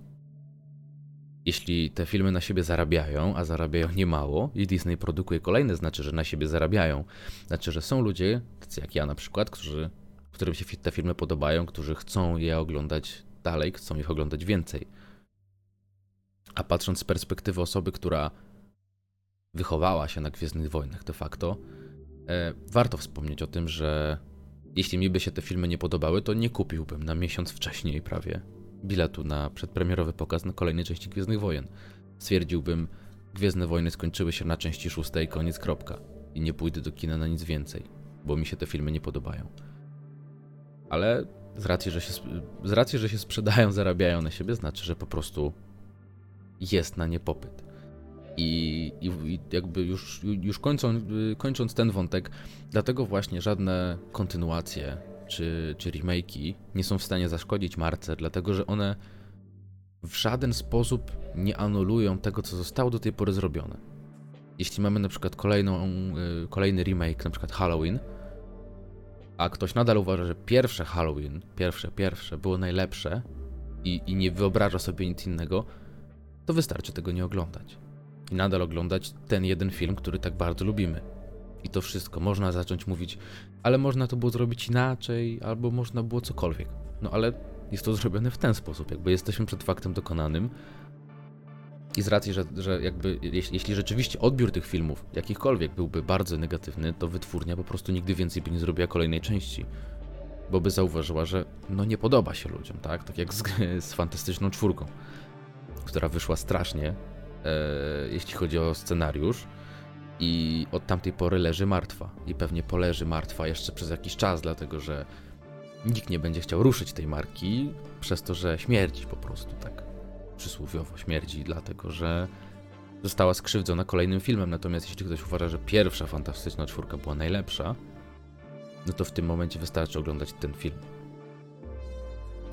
Jeśli te filmy na siebie zarabiają, a zarabiają niemało, i Disney produkuje kolejne, znaczy, że na siebie zarabiają. Znaczy, że są ludzie, tacy jak ja na przykład, którzy, którym się te filmy podobają, którzy chcą je oglądać dalej, chcą ich oglądać więcej. A patrząc z perspektywy osoby, która wychowała się na Gwiezdnych Wojnach de facto, e, warto wspomnieć o tym, że jeśli mi by się te filmy nie podobały, to nie kupiłbym na miesiąc wcześniej prawie biletu na przedpremierowy pokaz na kolejnej części Gwiezdnych Wojen. Stwierdziłbym, Gwiezdne Wojny skończyły się na części szóstej, koniec kropka. I nie pójdę do kina na nic więcej, bo mi się te filmy nie podobają. Ale z racji, że się, z racji, że się sprzedają, zarabiają na siebie, znaczy, że po prostu jest na nie popyt. I, i, jakby już, już kończąc, kończąc ten wątek, dlatego właśnie żadne kontynuacje czy, czy remake'i nie są w stanie zaszkodzić marce, dlatego że one w żaden sposób nie anulują tego, co zostało do tej pory zrobione. Jeśli mamy na przykład kolejną, y, kolejny remake, na przykład Halloween, a ktoś nadal uważa, że pierwsze Halloween, pierwsze, pierwsze było najlepsze i, i nie wyobraża sobie nic innego, to wystarczy tego nie oglądać. I nadal oglądać ten jeden film, który tak bardzo lubimy. I to wszystko. Można zacząć mówić, ale można to było zrobić inaczej, albo można było cokolwiek. No ale jest to zrobione w ten sposób, jakby jesteśmy przed faktem dokonanym. I z racji, że, że jakby jeśli, jeśli rzeczywiście odbiór tych filmów, jakichkolwiek, byłby bardzo negatywny, to wytwórnia po prostu nigdy więcej by nie zrobiła kolejnej części. Bo by zauważyła, że no nie podoba się ludziom, tak? Tak jak z, z fantastyczną czwórką, która wyszła strasznie, e, jeśli chodzi o scenariusz i od tamtej pory leży martwa. I pewnie poleży martwa jeszcze przez jakiś czas, dlatego że nikt nie będzie chciał ruszyć tej marki, przez to, że śmierdzi po prostu, tak przysłowiowo śmierdzi, dlatego że została skrzywdzona kolejnym filmem. Natomiast jeśli ktoś uważa, że pierwsza fantastyczna czwórka była najlepsza, no to w tym momencie wystarczy oglądać ten film.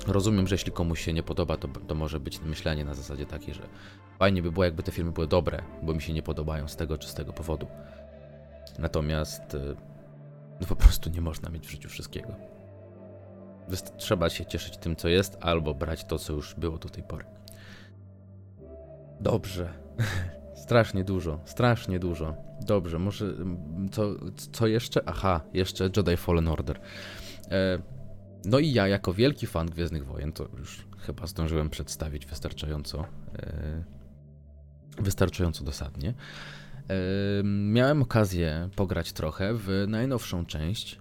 Rozumiem, że jeśli komuś się nie podoba, to, to może być myślenie na zasadzie takiej, że fajnie by było, jakby te filmy były dobre, bo mi się nie podobają z tego czy z tego powodu. Natomiast y, no po prostu nie można mieć w życiu wszystkiego. Trzeba się cieszyć tym, co jest, albo brać to, co już było do tej pory. Dobrze. strasznie dużo, strasznie dużo. Dobrze, może mm, co, co jeszcze? Aha, jeszcze Jedi Fallen Order. E, no i ja, jako wielki fan Gwiezdnych Wojen, to już chyba zdążyłem przedstawić wystarczająco, e, wystarczająco dosadnie. E, miałem okazję pograć trochę w najnowszą część,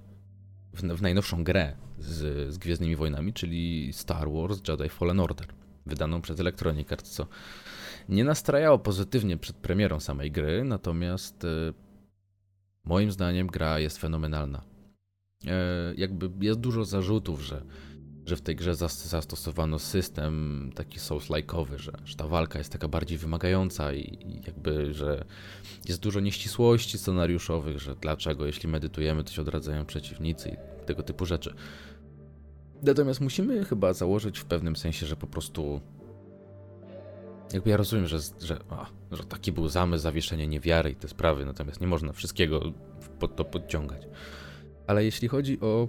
w, w najnowszą grę z, z Gwiezdnymi Wojnami, czyli Star Wars Jedi Fallen Order, wydaną przez Electronic Arts, co nie nastrajało pozytywnie przed premierą samej gry, natomiast e, moim zdaniem gra jest fenomenalna. E, jakby jest dużo zarzutów, że, że w tej grze zastosowano system taki souls-like'owy, że, że ta walka jest taka bardziej wymagająca i, jakby, że jest dużo nieścisłości scenariuszowych, że dlaczego jeśli medytujemy, to się odradzają przeciwnicy i tego typu rzeczy. Natomiast musimy chyba założyć w pewnym sensie, że po prostu jakby ja rozumiem, że, że, że taki był zamysł, zawieszenie niewiary i te sprawy, natomiast nie można wszystkiego pod to podciągać. Ale jeśli chodzi o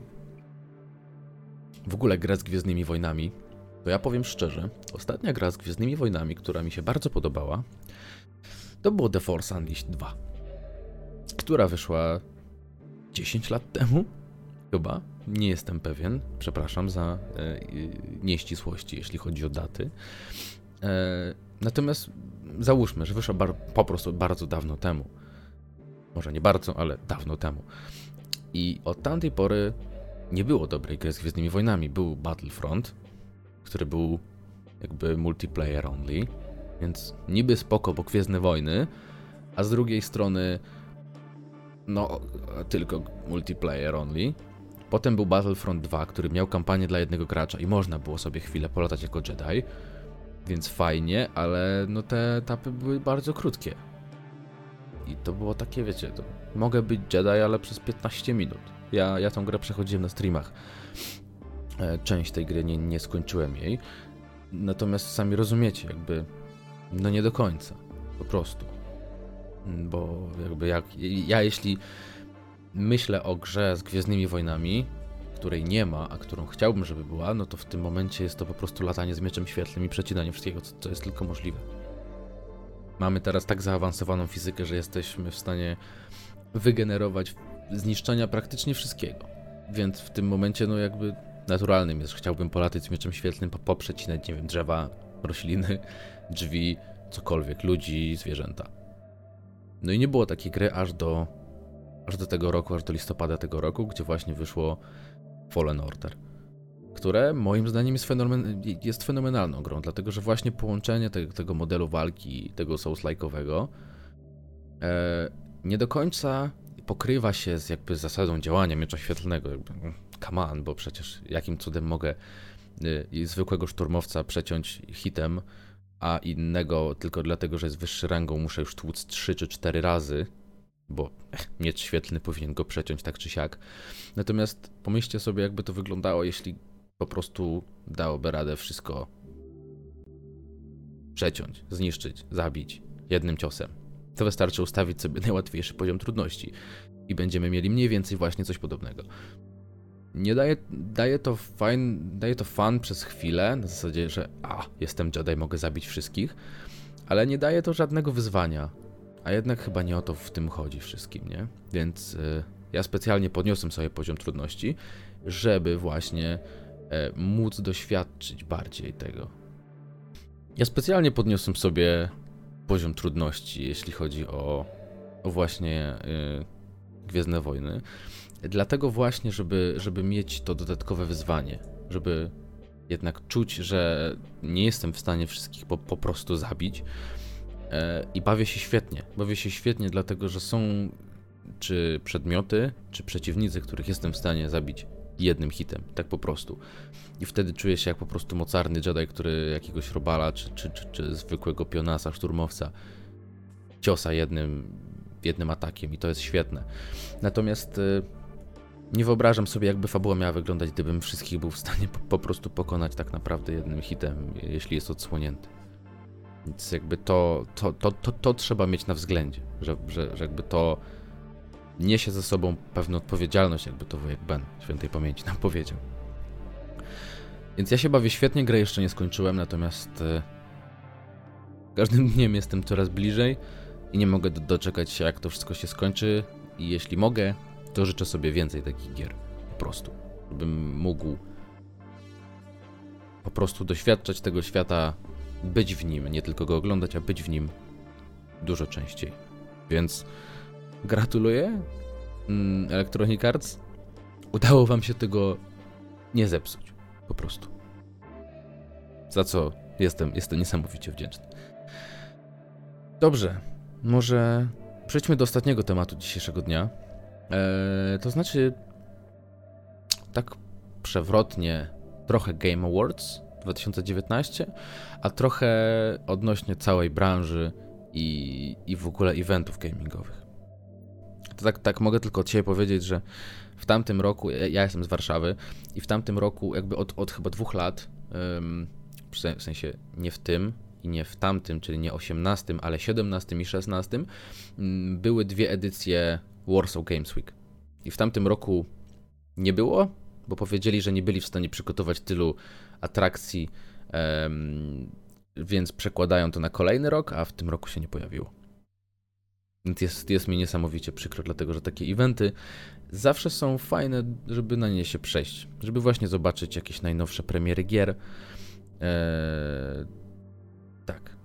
w ogóle grę z Gwiezdnymi Wojnami, to ja powiem szczerze, ostatnia gra z Gwiezdnymi Wojnami, która mi się bardzo podobała, to było The Force Unleashed 2, która wyszła 10 lat temu, chyba, nie jestem pewien, przepraszam za e, nieścisłości, jeśli chodzi o daty. E, natomiast załóżmy, że wyszła po prostu bardzo dawno temu. Może nie bardzo, ale dawno temu. I od tamtej pory nie było dobrej gry z Gwiezdnymi Wojnami. Był Battlefront, który był jakby multiplayer only, więc niby spoko, bo Gwiezdne Wojny, a z drugiej strony no tylko multiplayer only. Potem był Battlefront 2, który miał kampanię dla jednego gracza i można było sobie chwilę polatać jako Jedi. Więc fajnie, ale no te etapy były bardzo krótkie. I to było takie, wiecie, to mogę być Jedi, ale przez 15 minut. Ja, ja tą grę przechodziłem na streamach. E, część tej gry nie, nie skończyłem jej. Natomiast sami rozumiecie, jakby no nie do końca. Po prostu. Bo jakby jak ja jeśli myślę o grze z Gwiezdnymi Wojnami, której nie ma, a którą chciałbym, żeby była, no to w tym momencie jest to po prostu latanie z mieczem świetlnym i przecinanie wszystkiego, co, co jest tylko możliwe. Mamy teraz tak zaawansowaną fizykę, że jesteśmy w stanie wygenerować zniszczenia praktycznie wszystkiego. Więc w tym momencie, no jakby naturalnym jest, chciałbym polatać z mieczem świetlnym, poprzecinać, nie wiem, drzewa, rośliny, drzwi, cokolwiek, ludzi, zwierzęta. No i nie było takiej gry aż do, aż do tego roku, aż do listopada tego roku, gdzie właśnie wyszło Fallen Order, które moim zdaniem jest, fenomen, jest fenomenalną grą, dlatego że właśnie połączenie tego, tego modelu walki, tego Souls-like'owego e, nie do końca pokrywa się z jakby zasadą działania miecza świetlnego. Jakby, mm, come on, bo przecież jakim cudem mogę y, zwykłego szturmowca przeciąć hitem, a innego tylko dlatego, że jest wyższy rangą muszę już tłuc 3 czy 4 razy, bo miecz świetlny powinien go przeciąć tak czy siak. Natomiast pomyślcie sobie, jakby to wyglądało, jeśli po prostu dałoby radę wszystko przeciąć, zniszczyć, zabić jednym ciosem. To wystarczy ustawić sobie najłatwiejszy poziom trudności i będziemy mieli mniej więcej właśnie coś podobnego. Nie daje, daje, to fajn, daje to fan przez chwilę, na zasadzie, że a, jestem Jedi, mogę zabić wszystkich, ale nie daje to żadnego wyzwania. A jednak chyba nie o to w tym chodzi wszystkim, nie? Więc y, ja specjalnie podniosłem sobie poziom trudności, żeby właśnie y, móc doświadczyć bardziej tego. Ja specjalnie podniosłem sobie poziom trudności, jeśli chodzi o, o właśnie y, Gwiezdne Wojny. Dlatego właśnie, żeby, żeby mieć to dodatkowe wyzwanie, żeby jednak czuć, że nie jestem w stanie wszystkich po, po prostu zabić. E, I bawię się świetnie. Bawię się świetnie, dlatego że są czy przedmioty, czy przeciwnicy, których jestem w stanie zabić jednym hitem, tak po prostu. I wtedy czuję się jak po prostu mocarny Jedi, który jakiegoś robala, czy, czy, czy, czy zwykłego pionasa, szturmowca ciosa jednym, jednym atakiem i to jest świetne. Natomiast y, nie wyobrażam sobie, jakby fabuła miała wyglądać, gdybym wszystkich był w stanie po, po prostu pokonać tak naprawdę jednym hitem, jeśli jest odsłonięty. Więc jakby to, to, to, to, to trzeba mieć na względzie, że, że, że jakby to niesie ze sobą pewną odpowiedzialność, jakby to wujek Ben świętej pamięci nam powiedział. Więc ja się bawię świetnie, grę jeszcze nie skończyłem, natomiast e, każdym dniem jestem coraz bliżej i nie mogę doczekać się, jak to wszystko się skończy. I jeśli mogę, to życzę sobie więcej takich gier. Po prostu. Żebym mógł po prostu doświadczać tego świata, być w nim, nie tylko go oglądać, a być w nim dużo częściej. Więc Gratuluję. Mm, Electronic Arts. Udało wam się tego nie zepsuć. Po prostu. Za co jestem, jestem niesamowicie wdzięczny. Dobrze. Może przejdźmy do ostatniego tematu dzisiejszego dnia. Eee, to znaczy, tak przewrotnie, trochę Game Awards 2019, a trochę odnośnie całej branży i, i w ogóle eventów gamingowych to tak, tak mogę tylko od siebie powiedzieć, że w tamtym roku, ja jestem z Warszawy i w tamtym roku jakby od, od chyba dwóch lat, w sensie nie w tym i nie w tamtym, czyli nie 18, ale 17 i 16, były dwie edycje Warsaw Games Week. I w tamtym roku nie było, bo powiedzieli, że nie byli w stanie przygotować tylu atrakcji, więc przekładają to na kolejny rok, a w tym roku się nie pojawiło. Więc jest, jest mi niesamowicie przykro, dlatego że takie eventy zawsze są fajne, żeby na nie się przejść. Żeby właśnie zobaczyć jakieś najnowsze premiery gier. Eee, tak.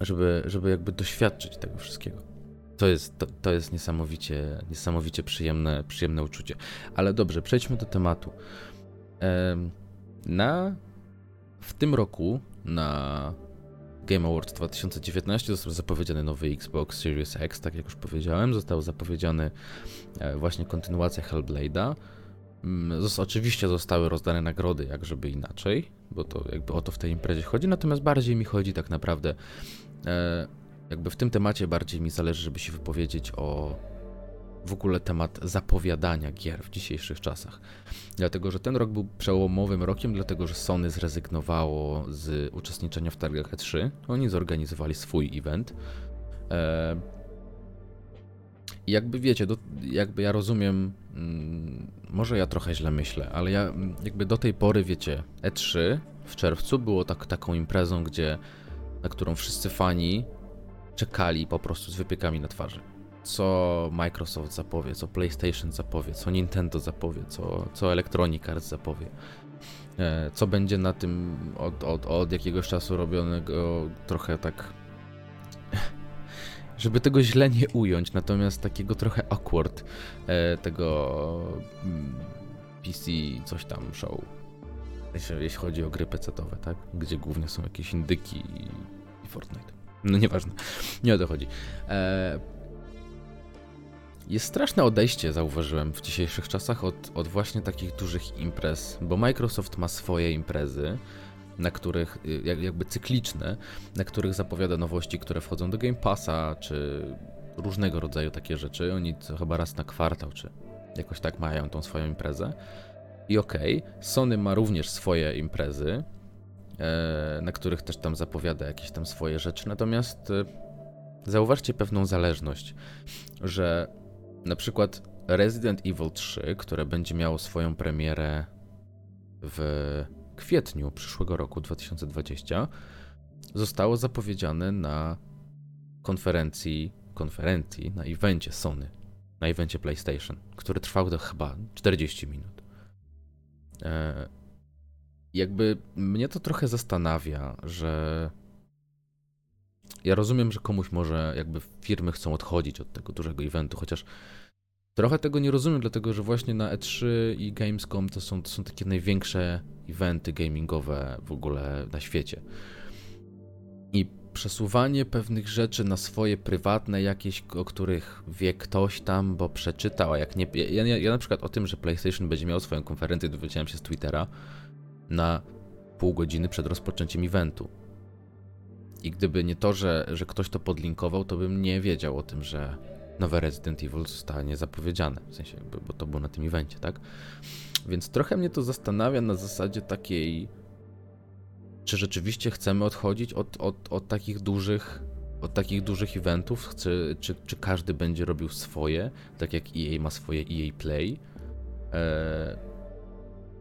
Żeby, żeby jakby doświadczyć tego wszystkiego. To jest, to, to jest niesamowicie, niesamowicie przyjemne, przyjemne uczucie. Ale dobrze, przejdźmy do tematu. Eee, na, w tym roku na Game Awards 2019 został zapowiedziany nowy Xbox Series X, tak jak już powiedziałem. Został zapowiedziany e, właśnie kontynuacja Hellblade'a. Mm, oczywiście zostały rozdane nagrody, jak żeby inaczej, bo to jakby o to w tej imprezie chodzi, natomiast bardziej mi chodzi tak naprawdę, e, jakby w tym temacie bardziej mi zależy, żeby się wypowiedzieć o w ogóle temat zapowiadania gier w dzisiejszych czasach. Dlatego, że ten rok był przełomowym rokiem, dlatego, że Sony zrezygnowało z uczestniczenia w targach E3. Oni zorganizowali swój event. E, I jakby wiecie, do, jakby ja rozumiem, mm, może ja trochę źle myślę, ale ja mm, jakby do tej pory, wiecie, E3 w czerwcu było tak, taką imprezą, gdzie, na którą wszyscy fani czekali po prostu z wypiekami na twarzy co Microsoft zapowie, co PlayStation zapowie, co Nintendo zapowie, co, co Electronic Arts zapowie. E, co będzie na tym od, od, od jakiegoś czasu robionego trochę tak. Żeby tego źle nie ująć, natomiast takiego trochę awkward e, tego mm, PC coś tam show. Jeśli chodzi o gry PC-owe, tak? Gdzie głównie są jakieś indyki i, i Fortnite. No nieważne, nie o to chodzi. Jest straszne odejście, zauważyłem w dzisiejszych czasach, od, od właśnie takich dużych imprez, bo Microsoft ma swoje imprezy, na których, y, jakby cykliczne, na których zapowiada nowości, które wchodzą do Game Passa, czy różnego rodzaju takie rzeczy. Oni chyba raz na kwartał, czy jakoś tak mają tą swoją imprezę. I okej, okay, Sony ma również swoje imprezy, e, na których też tam zapowiada jakieś tam swoje rzeczy, natomiast e, zauważcie pewną zależność, że na przykład Resident Evil 3, które będzie miało swoją premierę w kwietniu przyszłego roku 2020, zostało zapowiedziane na konferencji, konferencji, na evencie Sony, na evencie PlayStation, który trwał do chyba 40 minut. E, jakby mnie to trochę zastanawia, że ja rozumiem, że komuś może jakby firmy chcą odchodzić od tego dużego eventu, chociaż trochę tego nie rozumiem, dlatego że właśnie na E3 i Gamescom to są, to są takie największe eventy gamingowe w ogóle na świecie. I przesuwanie pewnych rzeczy na swoje prywatne, jakieś, o których wie ktoś tam, bo przeczytał, a jak nie. Ja, ja, ja na przykład o tym, że PlayStation będzie miał swoją konferencję, dowiedziałem się z Twittera na pół godziny przed rozpoczęciem eventu. I gdyby nie to, że, że ktoś to podlinkował, to bym nie wiedział o tym, że nowe Resident Evil zostanie zapowiedziane. W sensie, bo to było na tym evencie, tak? Więc trochę mnie to zastanawia na zasadzie takiej, czy rzeczywiście chcemy odchodzić od, od, od takich dużych od takich dużych eventów, czy, czy, czy każdy będzie robił swoje, tak jak EA ma swoje EA Play. Eee,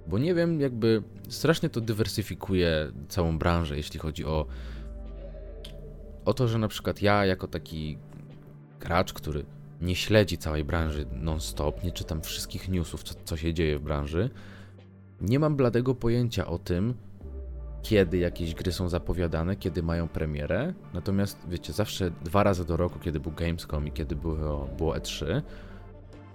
bo nie wiem, jakby strasznie to dywersyfikuje całą branżę, jeśli chodzi o o to, że na przykład ja jako taki gracz, który nie śledzi całej branży non-stop, nie czytam wszystkich newsów, co, co się dzieje w branży, nie mam bladego pojęcia o tym, kiedy jakieś gry są zapowiadane, kiedy mają premierę. Natomiast wiecie, zawsze dwa razy do roku, kiedy był Gamescom i kiedy było, było E3,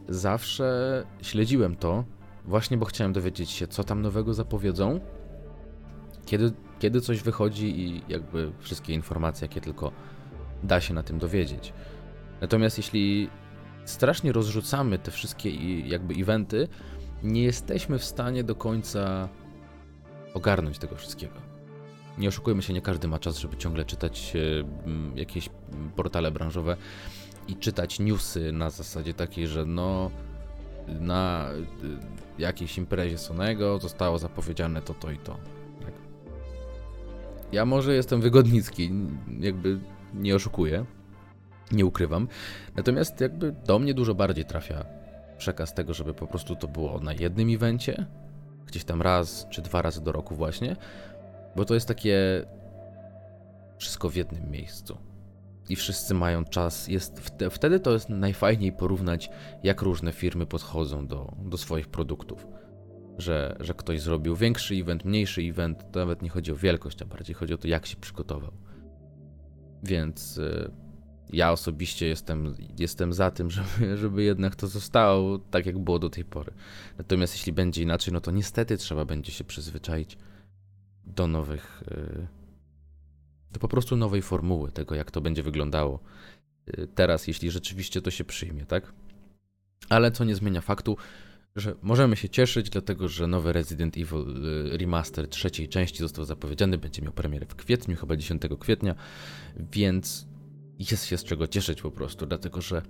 zawsze śledziłem to, właśnie bo chciałem dowiedzieć się, co tam nowego zapowiedzą, kiedy kiedy coś wychodzi i jakby wszystkie informacje, jakie tylko da się na tym dowiedzieć. Natomiast jeśli strasznie rozrzucamy te wszystkie jakby eventy, nie jesteśmy w stanie do końca ogarnąć tego wszystkiego. Nie oszukujmy się, nie każdy ma czas, żeby ciągle czytać e, jakieś portale branżowe i czytać newsy na zasadzie takiej, że no na e, jakiejś imprezie Sonego zostało zapowiedziane to, to i to. Ja może jestem wygodnicki, jakby nie oszukuję, nie ukrywam. Natomiast jakby do mnie dużo bardziej trafia przekaz tego, żeby po prostu to było na jednym evencie, gdzieś tam raz czy dwa razy do roku właśnie, bo to jest takie wszystko w jednym miejscu. I wszyscy mają czas. Jest, wtedy to jest najfajniej porównać, jak różne firmy podchodzą do, do swoich produktów że, że ktoś zrobił większy event, mniejszy event, to nawet nie chodzi o wielkość, a bardziej chodzi o to, jak się przygotował. Więc y, ja osobiście jestem, jestem za tym, żeby, żeby jednak to zostało tak, jak było do tej pory. Natomiast jeśli będzie inaczej, no to niestety trzeba będzie się przyzwyczaić do nowych, y, do po prostu nowej formuły tego, jak to będzie wyglądało y, teraz, jeśli rzeczywiście to się przyjmie, tak? Ale co nie zmienia faktu, że możemy się cieszyć, dlatego że nowy Resident Evil y, Remaster trzeciej części został zapowiedziany, będzie miał premierę w kwietniu, chyba 10 kwietnia, więc jest się z czego cieszyć po prostu, dlatego że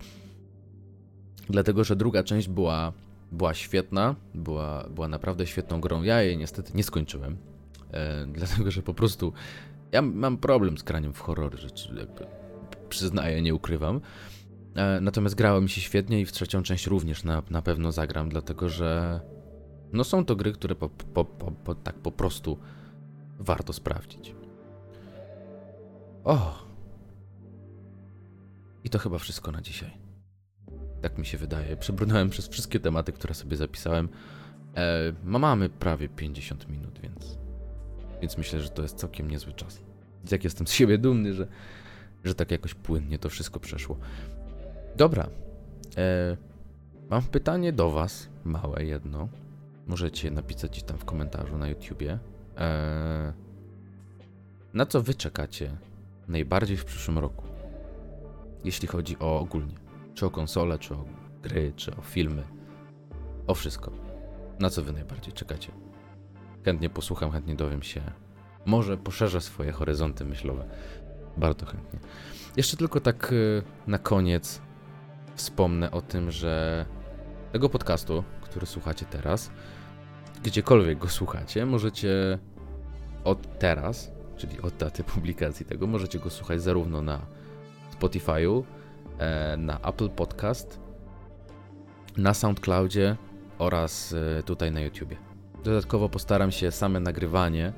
dlatego że druga część była, była świetna, była, była naprawdę świetną grą. Ja jej niestety nie skończyłem, e, dlatego że po prostu ja mam problem z graniem w horrory, przyznaję, nie ukrywam. E, natomiast grało mi się świetnie i w trzecią część również na, na pewno zagram, dlatego że no są to gry, które po, po, po, tak po prostu warto sprawdzić. O! I to chyba wszystko na dzisiaj. Tak mi się wydaje. Przebrnąłem przez wszystkie tematy, które sobie zapisałem. E, mamy prawie 50 minut, więc, więc myślę, że to jest całkiem niezły czas. Jak jestem z siebie dumny, że, że tak jakoś płynnie to wszystko przeszło. Dobra. E, mam pytanie do Was, małe jedno. Możecie napisać tam w komentarzu na YouTubie. E, na co Wy czekacie najbardziej w przyszłym roku? Jeśli chodzi o ogólnie. Czy o konsole, czy o gry, czy o filmy. O wszystko. Na co Wy najbardziej czekacie? Chętnie posłucham, chętnie dowiem się. Może poszerzę swoje horyzonty myślowe. Bardzo chętnie. Jeszcze tylko tak e, na koniec wspomnę o tym, że tego podcastu, który słuchacie teraz, gdziekolwiek go słuchacie, możecie od teraz, czyli od daty publikacji tego, możecie go słuchać zarówno na Spotify'u, e, na Apple Podcast, na SoundCloudzie oraz e, tutaj na YouTubie. Dodatkowo postaram się same nagrywanie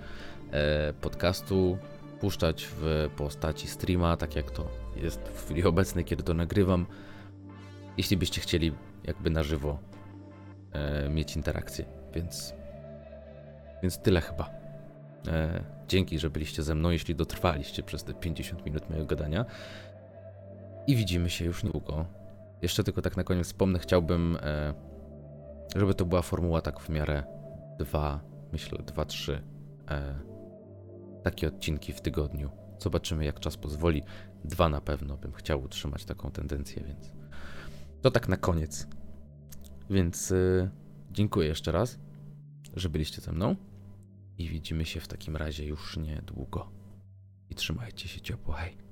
e, podcastu puszczać w postaci streama, tak jak to jest w chwili obecnej, kiedy to nagrywam jeśli byście chcieli jakby na żywo e, mieć interakcję. Więc, więc tyle chyba. E, dzięki, że byliście ze mną, jeśli dotrwaliście przez te 50 minut mojego gadania. I widzimy się już niedługo. Jeszcze tylko tak na koniec wspomnę, chciałbym, e, żeby to była formuła tak w miarę dwa, myślę, dwa, trzy e, takie odcinki w tygodniu. Zobaczymy, jak czas pozwoli. Dwa na pewno bym chciał utrzymać taką tendencję, więc to tak na koniec. Więc yy, dziękuję jeszcze raz, że byliście ze mną. I widzimy się w takim razie już niedługo. I trzymajcie się ciepło. Hej.